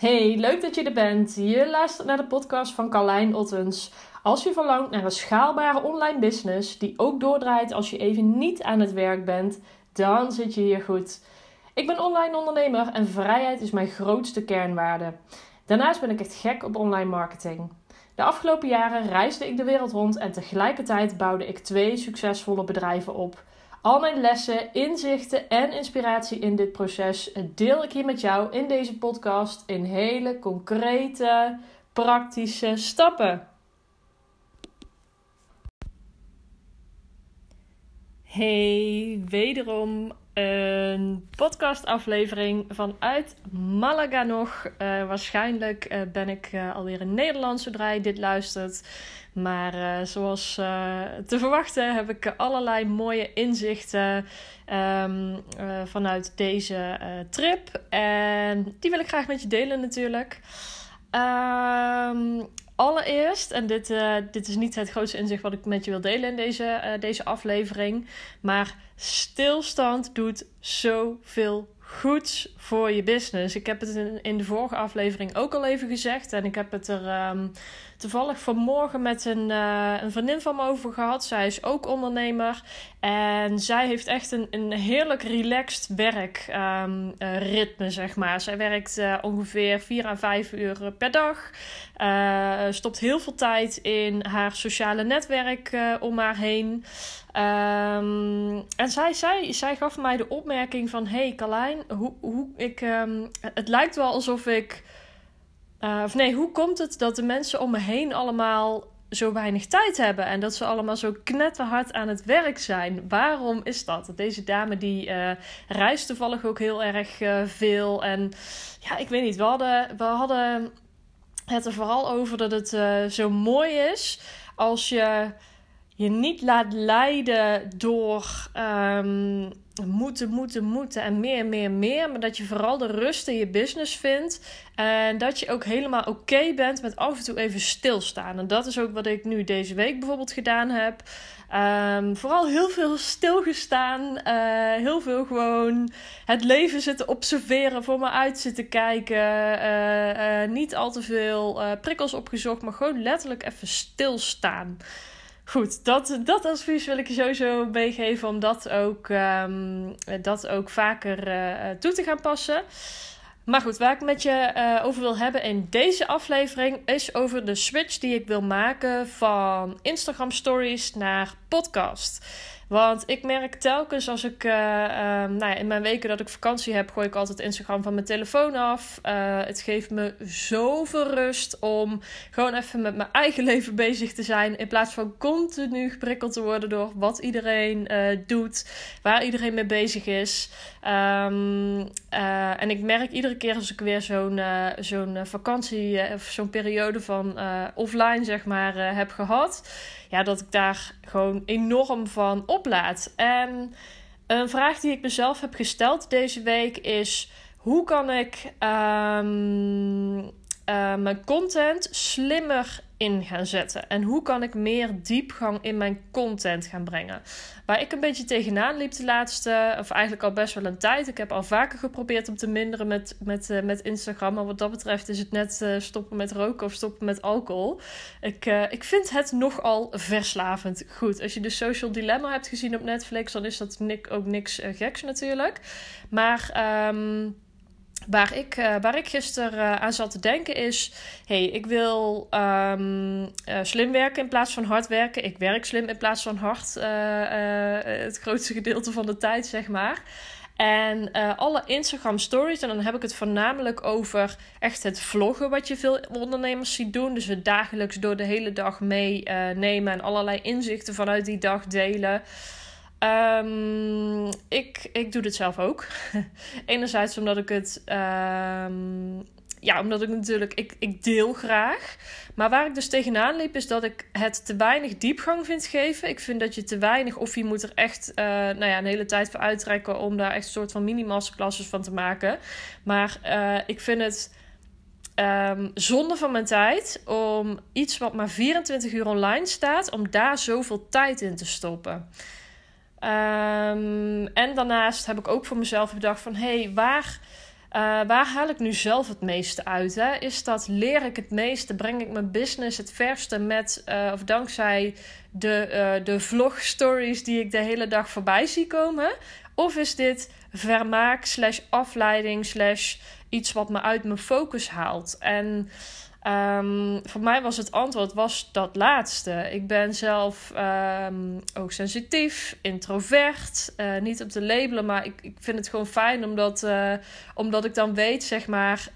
Hey, leuk dat je er bent. Je luistert naar de podcast van Carlijn Ottens. Als je verlangt naar een schaalbare online business die ook doordraait als je even niet aan het werk bent, dan zit je hier goed. Ik ben online ondernemer en vrijheid is mijn grootste kernwaarde. Daarnaast ben ik echt gek op online marketing. De afgelopen jaren reisde ik de wereld rond en tegelijkertijd bouwde ik twee succesvolle bedrijven op. Al mijn lessen, inzichten en inspiratie in dit proces deel ik hier met jou in deze podcast in hele concrete, praktische stappen. Hey, wederom een podcastaflevering vanuit Malaga nog. Uh, waarschijnlijk uh, ben ik uh, alweer in Nederland zodra je dit luistert. Maar zoals te verwachten heb ik allerlei mooie inzichten um, vanuit deze trip. En die wil ik graag met je delen natuurlijk. Um, allereerst, en dit, dit is niet het grootste inzicht wat ik met je wil delen in deze, deze aflevering, maar stilstand doet zoveel goeds voor je business. Ik heb het in, in de vorige aflevering ook al even gezegd en ik heb het er um, toevallig vanmorgen met een, uh, een vriendin van me over gehad. Zij is ook ondernemer. En zij heeft echt een, een heerlijk relaxed werkritme, um, zeg maar. Zij werkt uh, ongeveer 4 à 5 uur per dag. Stopt heel veel tijd in haar sociale netwerk om haar heen. Um, en zij, zij, zij gaf mij de opmerking van... Hey Carlijn, hoe, hoe ik, um, het lijkt wel alsof ik uh, of nee, hoe komt het dat de mensen om me heen allemaal zo weinig tijd hebben en dat ze allemaal zo knetterhard aan het werk zijn? Waarom is dat? Deze dame die uh, reist toevallig ook heel erg uh, veel. En ja, ik weet niet, we hadden, we hadden het er vooral over dat het zo mooi is als je je niet laat leiden door. Um, moeten, moeten, moeten en meer, meer, meer. Maar dat je vooral de rust in je business vindt. En dat je ook helemaal oké bent met af en toe even stilstaan. En dat is ook wat ik nu deze week bijvoorbeeld gedaan heb. Um, vooral heel veel stilgestaan. Uh, heel veel gewoon het leven zitten observeren, voor me uit zitten kijken. Uh, uh, niet al te veel prikkels opgezocht, maar gewoon letterlijk even stilstaan. Goed, dat, dat advies wil ik je sowieso meegeven om dat ook, um, dat ook vaker uh, toe te gaan passen. Maar goed, waar ik met je uh, over wil hebben in deze aflevering is over de switch die ik wil maken van Instagram Stories naar podcast. Want ik merk telkens als ik uh, nou ja, in mijn weken dat ik vakantie heb, gooi ik altijd Instagram van mijn telefoon af. Uh, het geeft me zoveel rust om gewoon even met mijn eigen leven bezig te zijn. In plaats van continu geprikkeld te worden door wat iedereen uh, doet, waar iedereen mee bezig is. Um, en ik merk iedere keer als ik weer zo'n zo'n vakantie of zo'n periode van offline zeg maar heb gehad ja, dat ik daar gewoon enorm van En een vraag die ik mezelf heb gesteld deze week is: hoe kan ik um, uh, mijn content slimmer in gaan zetten? En hoe kan ik meer diepgang in mijn content gaan brengen? Waar ik een beetje tegenaan liep de laatste, of eigenlijk al best wel een tijd. Ik heb al vaker geprobeerd om te minderen met, met, uh, met Instagram. Maar wat dat betreft is het net uh, stoppen met roken of stoppen met alcohol. Ik, uh, ik vind het nogal verslavend goed. Als je de Social Dilemma hebt gezien op Netflix, dan is dat ook niks geks natuurlijk. Maar. Um, Waar ik, uh, waar ik gisteren uh, aan zat te denken is: hey, ik wil um, uh, slim werken in plaats van hard werken. Ik werk slim in plaats van hard. het grootste gedeelte van de tijd, zeg maar. En alle Instagram stories, en dan heb ik het voornamelijk over echt het vloggen, wat je veel ondernemers ziet doen. Dus het dagelijks door de hele dag meenemen en allerlei inzichten vanuit die dag delen. Um, ik, ik doe dit zelf ook. Enerzijds omdat ik het. Um, ja, omdat ik natuurlijk. Ik, ik deel graag. Maar waar ik dus tegenaan liep, is dat ik het te weinig diepgang vind geven. Ik vind dat je te weinig. Of je moet er echt. Uh, nou ja, een hele tijd voor uittrekken. om daar echt een soort van mini-masterclasses van te maken. Maar uh, ik vind het. Um, zonde van mijn tijd om iets wat maar 24 uur online staat, om daar zoveel tijd in te stoppen. Um, en daarnaast heb ik ook voor mezelf bedacht van... hé, hey, waar, Uh, waar haal ik nu zelf het meeste uit? Hè? Is dat leer ik het meeste? Breng ik mijn business het verste met uh, of dankzij de, uh, de vlog stories die ik de hele dag voorbij zie komen? Of is dit vermaak slash afleiding slash iets wat me uit mijn focus haalt? En Um, voor mij was het antwoord was dat laatste. Ik ben zelf um, ook sensitief, introvert. Uh, niet op te labelen, maar ik, ik vind het gewoon fijn omdat, uh, omdat ik dan weet, zeg maar,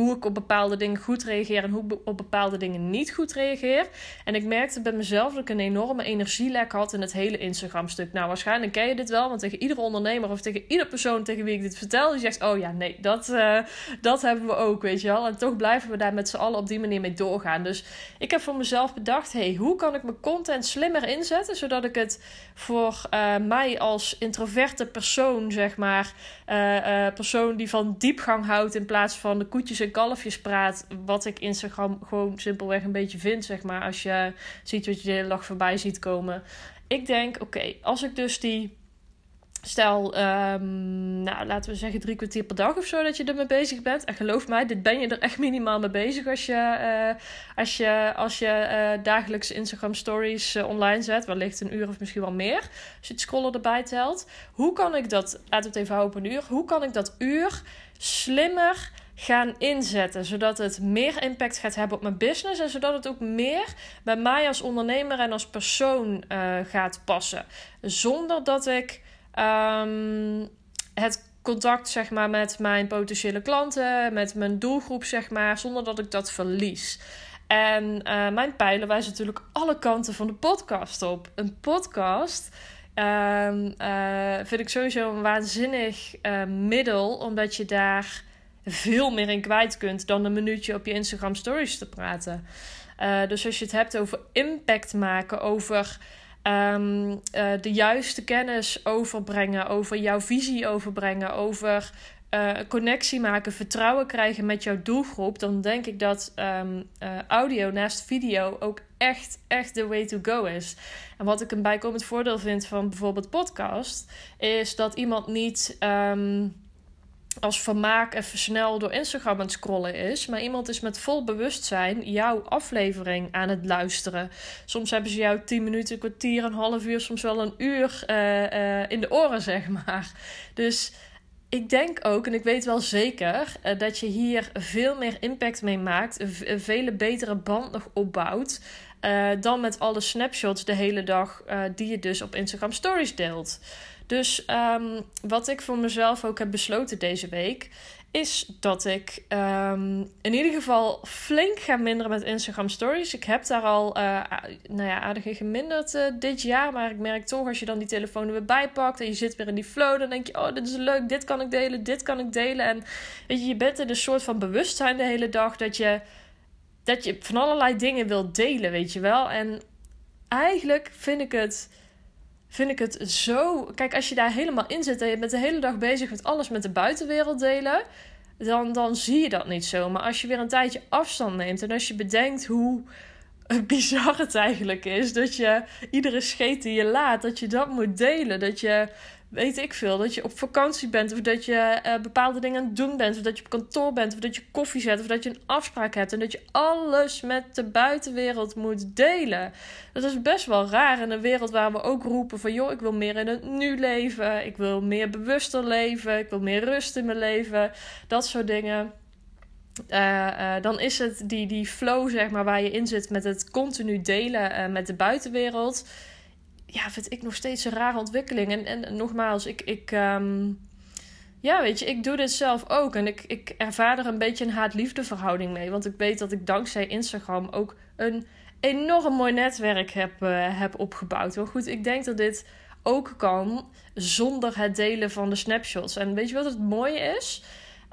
hoe ik op bepaalde dingen goed reageer en hoe ik op bepaalde dingen niet goed reageer. En ik merkte bij mezelf dat ik een enorme energielek had in het hele Instagram-stuk. Nou, waarschijnlijk ken je dit wel, want tegen iedere ondernemer of tegen iedere persoon tegen wie ik dit vertel, die zegt: Oh ja, nee, dat, uh, dat hebben we ook, weet je wel. En toch blijven we daar met z'n allen op die manier mee doorgaan. Dus ik heb voor mezelf bedacht: hey, hoe kan ik mijn content slimmer inzetten, zodat ik het voor uh, mij als introverte persoon, zeg maar, uh, persoon die van diepgang houdt in plaats van de koetjes en kalfjes praat. Wat ik Instagram gewoon simpelweg een beetje vind, zeg maar. Als je ziet wat je de hele dag voorbij ziet komen. Ik denk, oké, als ik dus die. Stel, um, nou, laten we zeggen drie kwartier per dag of zo dat je ermee bezig bent. En geloof mij, dit ben je er echt minimaal mee bezig als je, uh, als je, als je uh, dagelijks Instagram stories uh, online zet. Wellicht een uur of misschien wel meer. Als je het scrollen erbij telt. Hoe kan ik dat, laat het even houden op een uur. Hoe kan ik dat uur slimmer gaan inzetten. Zodat het meer impact gaat hebben op mijn business. En zodat het ook meer bij mij als ondernemer en als persoon uh, gaat passen. Zonder dat ik um, het contact zeg maar, met mijn potentiële klanten, met mijn doelgroep, zeg maar, zonder dat ik dat verlies. En uh, mijn pijlen wijzen natuurlijk alle kanten van de podcast op. Een podcast. Um, uh, vind ik sowieso een waanzinnig middel, omdat je daar veel meer in kwijt kunt dan een minuutje op je Instagram stories te praten. Uh, dus als je het hebt over impact maken, over um, uh, de juiste kennis overbrengen, over jouw visie overbrengen, over uh, connectie maken, vertrouwen krijgen met jouw doelgroep, dan denk ik dat um, audio naast video ook echt, echt de way to go is. En wat ik een bijkomend voordeel vind van bijvoorbeeld podcast, is dat iemand niet. Um, als vermaak even snel door Instagram aan het scrollen is. Maar iemand is met vol bewustzijn jouw aflevering aan het luisteren. Soms hebben ze jou 10 minuten, kwartier, een half uur, soms wel een uur uh, uh, in de oren, zeg maar. Dus ik denk ook, en ik weet wel zeker, uh, dat je hier veel meer impact mee maakt. Een vele betere band nog opbouwt. dan met alle snapshots de hele dag die je dus op Instagram Stories deelt. Dus um, wat ik voor mezelf ook heb besloten deze week, is dat ik um, in ieder geval flink ga minderen met Instagram Stories. Ik heb daar al uh, nou ja, aardig in geminderd uh, dit jaar. Maar ik merk toch, als je dan die telefoon er weer bijpakt en je zit weer in die flow, dan denk je: Oh, dit is leuk, dit kan ik delen, dit kan ik delen. En weet je, je bent in een soort van bewustzijn de hele dag dat je, dat je van allerlei dingen wilt delen, weet je wel. En eigenlijk vind ik het vind ik het zo. Kijk, als je daar helemaal in zit en je bent de hele dag bezig met alles met de buitenwereld delen, dan, dan zie je dat niet zo. Maar als je weer een tijdje afstand neemt en als je bedenkt hoe bizar het eigenlijk is dat je iedere scheet die je laat, dat je dat moet delen, dat je weet ik veel, dat je op vakantie bent of dat je uh, bepaalde dingen aan het doen bent of dat je op kantoor bent of dat je koffie zet of dat je een afspraak hebt en dat je alles met de buitenwereld moet delen. Dat is best wel raar in een wereld waar we ook roepen van joh, ik wil meer in het nu leven, ik wil meer bewuster leven, ik wil meer rust in mijn leven, dat soort dingen. Uh, uh, dan is het die, die flow, zeg maar, waar je in zit met het continu delen met de buitenwereld ja, vind ik nog steeds een rare ontwikkeling. En, en nogmaals, ik, ik, um, ja, weet je, ik doe dit zelf ook. En ik, ik ervaar er een beetje een haat-liefde verhouding mee. Want ik weet dat ik dankzij Instagram ook een enorm mooi netwerk heb, uh, heb opgebouwd. Maar goed, ik denk dat dit ook kan zonder het delen van de snapshots. En weet je wat het mooie is?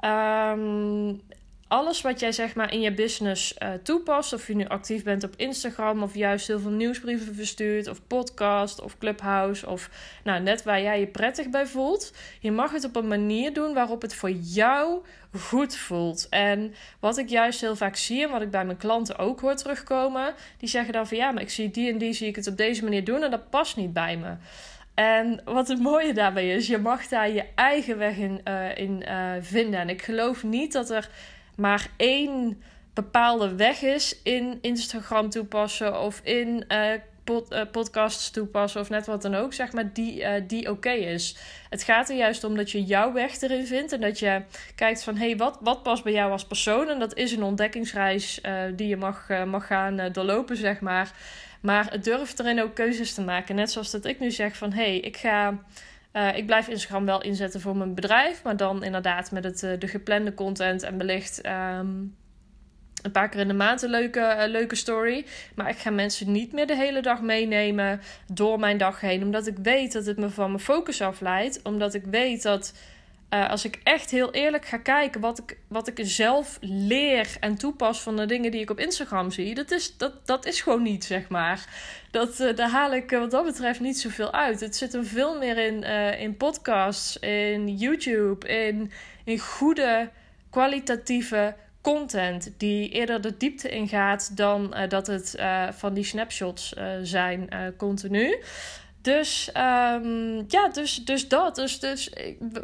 Um, alles wat jij zeg maar in je business uh, toepast, of je nu actief bent op Instagram of juist heel veel nieuwsbrieven verstuurt, of podcast of Clubhouse, of nou net waar jij je prettig bij voelt, je mag het op een manier doen waarop het voor jou goed voelt. En wat ik juist heel vaak zie en wat ik bij mijn klanten ook hoor terugkomen, die zeggen dan van ja, maar ik zie die en die zie ik het op deze manier doen en dat past niet bij me. En wat het mooie daarbij is, je mag daar je eigen weg in, uh, in uh, vinden. En ik geloof niet dat er maar één bepaalde weg is in Instagram toepassen of in uh, pod, uh, podcasts toepassen of net wat dan ook, zeg maar, die, uh, die oké is. Het gaat er juist om dat je jouw weg erin vindt en dat je kijkt van, hé, hey, wat, wat past bij jou als persoon? En dat is een ontdekkingsreis die je mag, mag gaan doorlopen, zeg maar. Maar durf erin ook keuzes te maken. Net zoals dat ik nu zeg van, hé, hey, ik ga... Uh, ik blijf Instagram wel inzetten voor mijn bedrijf, maar dan inderdaad met het, uh, de geplande content en wellicht um, een paar keer in de maand een leuke, uh, leuke story. Maar ik ga mensen niet meer de hele dag meenemen door mijn dag heen, omdat ik weet dat het me van mijn focus afleidt. Omdat ik weet dat uh, als ik echt heel eerlijk ga kijken wat ik, wat ik zelf leer en toepas van de dingen die ik op Instagram zie, dat is, dat, dat is gewoon niet, zeg maar. Dat, uh, daar haal ik wat dat betreft niet zoveel uit. Het zit er veel meer in, in podcasts, in YouTube, in, in goede, kwalitatieve content die eerder de diepte ingaat dan dat het van die snapshots zijn continu. Dus um, ja, dus, dus dat. Dus, dus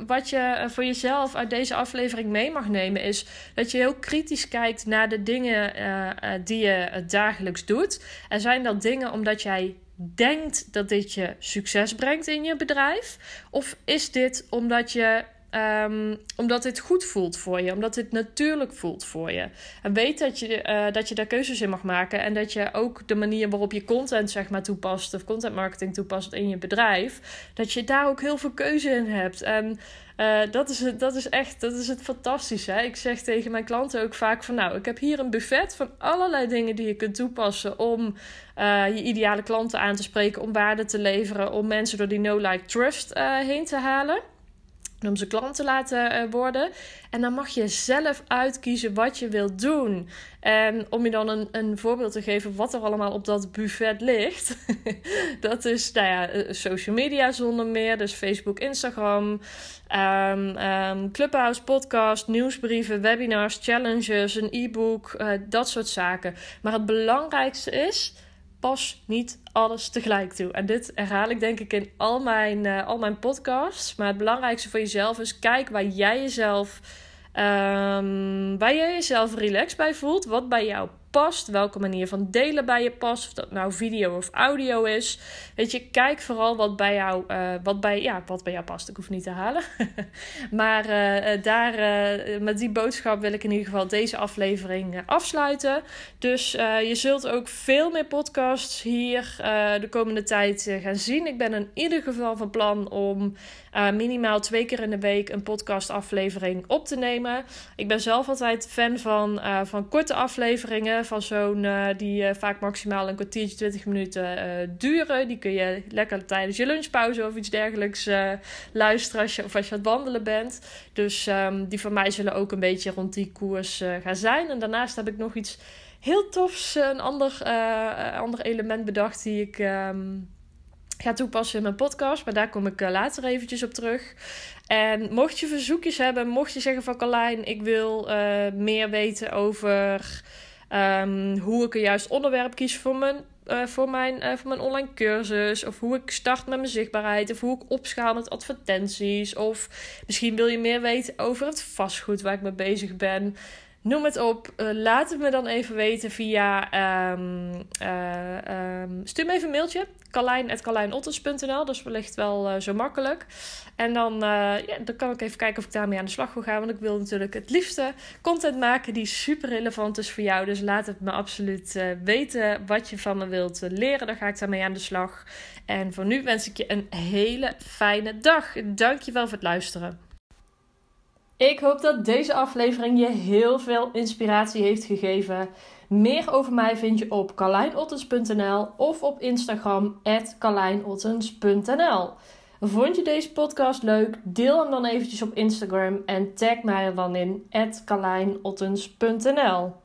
wat je voor jezelf uit deze aflevering mee mag nemen is dat je heel kritisch kijkt naar de dingen uh, die je dagelijks doet. En zijn dat dingen omdat jij denkt dat dit je succes brengt in je bedrijf? Of is dit omdat je Um, omdat dit goed voelt voor je, omdat dit natuurlijk voelt voor je. En weet dat je, uh, dat je daar keuzes in mag maken en dat je ook de manier waarop je content zeg maar toepast of content marketing toepast in je bedrijf, dat je daar ook heel veel keuze in hebt. En uh, dat, is het, dat is echt dat is het fantastische. Ik zeg tegen mijn klanten ook vaak van nou, ik heb hier een buffet van allerlei dingen die je kunt toepassen om uh, je ideale klanten aan te spreken, om waarde te leveren, om mensen door die no-like-trust heen te halen om ze klant te laten eh, worden. En dan mag je zelf uitkiezen wat je wilt doen. En om je dan een, een voorbeeld te geven wat er allemaal op dat buffet ligt. dat is nou ja, eh, social media zonder meer. Dus Facebook, Instagram, um, Clubhouse, podcast, nieuwsbrieven, webinars, challenges, een e-book. Uh, dat soort zaken. Maar het belangrijkste is pas niet alles tegelijk toe. En dit herhaal ik denk ik in al mijn, uh, al mijn podcasts. Maar het belangrijkste voor jezelf is: kijk waar jij jezelf, um, waar jij jezelf relaxed bij voelt. Wat bij jou past, welke manier van delen bij je past, of dat nou video of audio is. Weet je, kijk vooral wat bij jou, uh, wat bij, ja, wat bij jou past. Ik hoef niet te halen. maar uh, daar, uh, met die boodschap wil ik in ieder geval deze aflevering afsluiten. Dus je zult ook veel meer podcasts hier de komende tijd gaan zien. Ik ben in ieder geval van plan om minimaal twee keer in de week een podcastaflevering op te nemen. Ik ben zelf altijd fan van, van korte afleveringen van zo'n die vaak maximaal een kwartiertje, 20 minuten duren. Die kun je lekker tijdens je lunchpauze of iets dergelijks luisteren als je, of als je aan het wandelen bent. Dus um, die van mij zullen ook een beetje rond die koers gaan zijn. En daarnaast heb ik nog iets heel tofs, een ander, ander element bedacht die ik. Um, ga toepassen in mijn podcast. Maar daar kom ik later eventjes op terug. En mocht je verzoekjes hebben, mocht je zeggen van Carlijn, ik wil meer weten over Um, hoe ik een juist onderwerp kies voor mijn, uh, voor, mijn, uh, voor mijn online cursus. Of hoe ik start met mijn zichtbaarheid. Of hoe ik opschaal met advertenties. Of misschien wil je meer weten over het vastgoed waar ik mee bezig ben. Noem het op. Uh, laat het me dan even weten via. Um, um, stuur me even een mailtje. Carlijn.carlijnotters.nl. Dat is wellicht wel uh, zo makkelijk. En dan, ja, dan kan ik even kijken of ik daarmee aan de slag wil gaan. Want ik wil natuurlijk het liefste content maken die super relevant is voor jou. Dus laat het me absoluut weten wat je van me wilt leren. Dan ga ik daarmee aan de slag. En voor nu wens ik je een hele fijne dag. Dankjewel voor het luisteren. Ik hoop dat deze aflevering je heel veel inspiratie heeft gegeven. Meer over mij vind je op carlijnottens.nl of op Instagram carlijnottens.nl. Vond je deze podcast leuk? Deel hem dan eventjes op Instagram en tag mij er dan in carlijnottens.nl.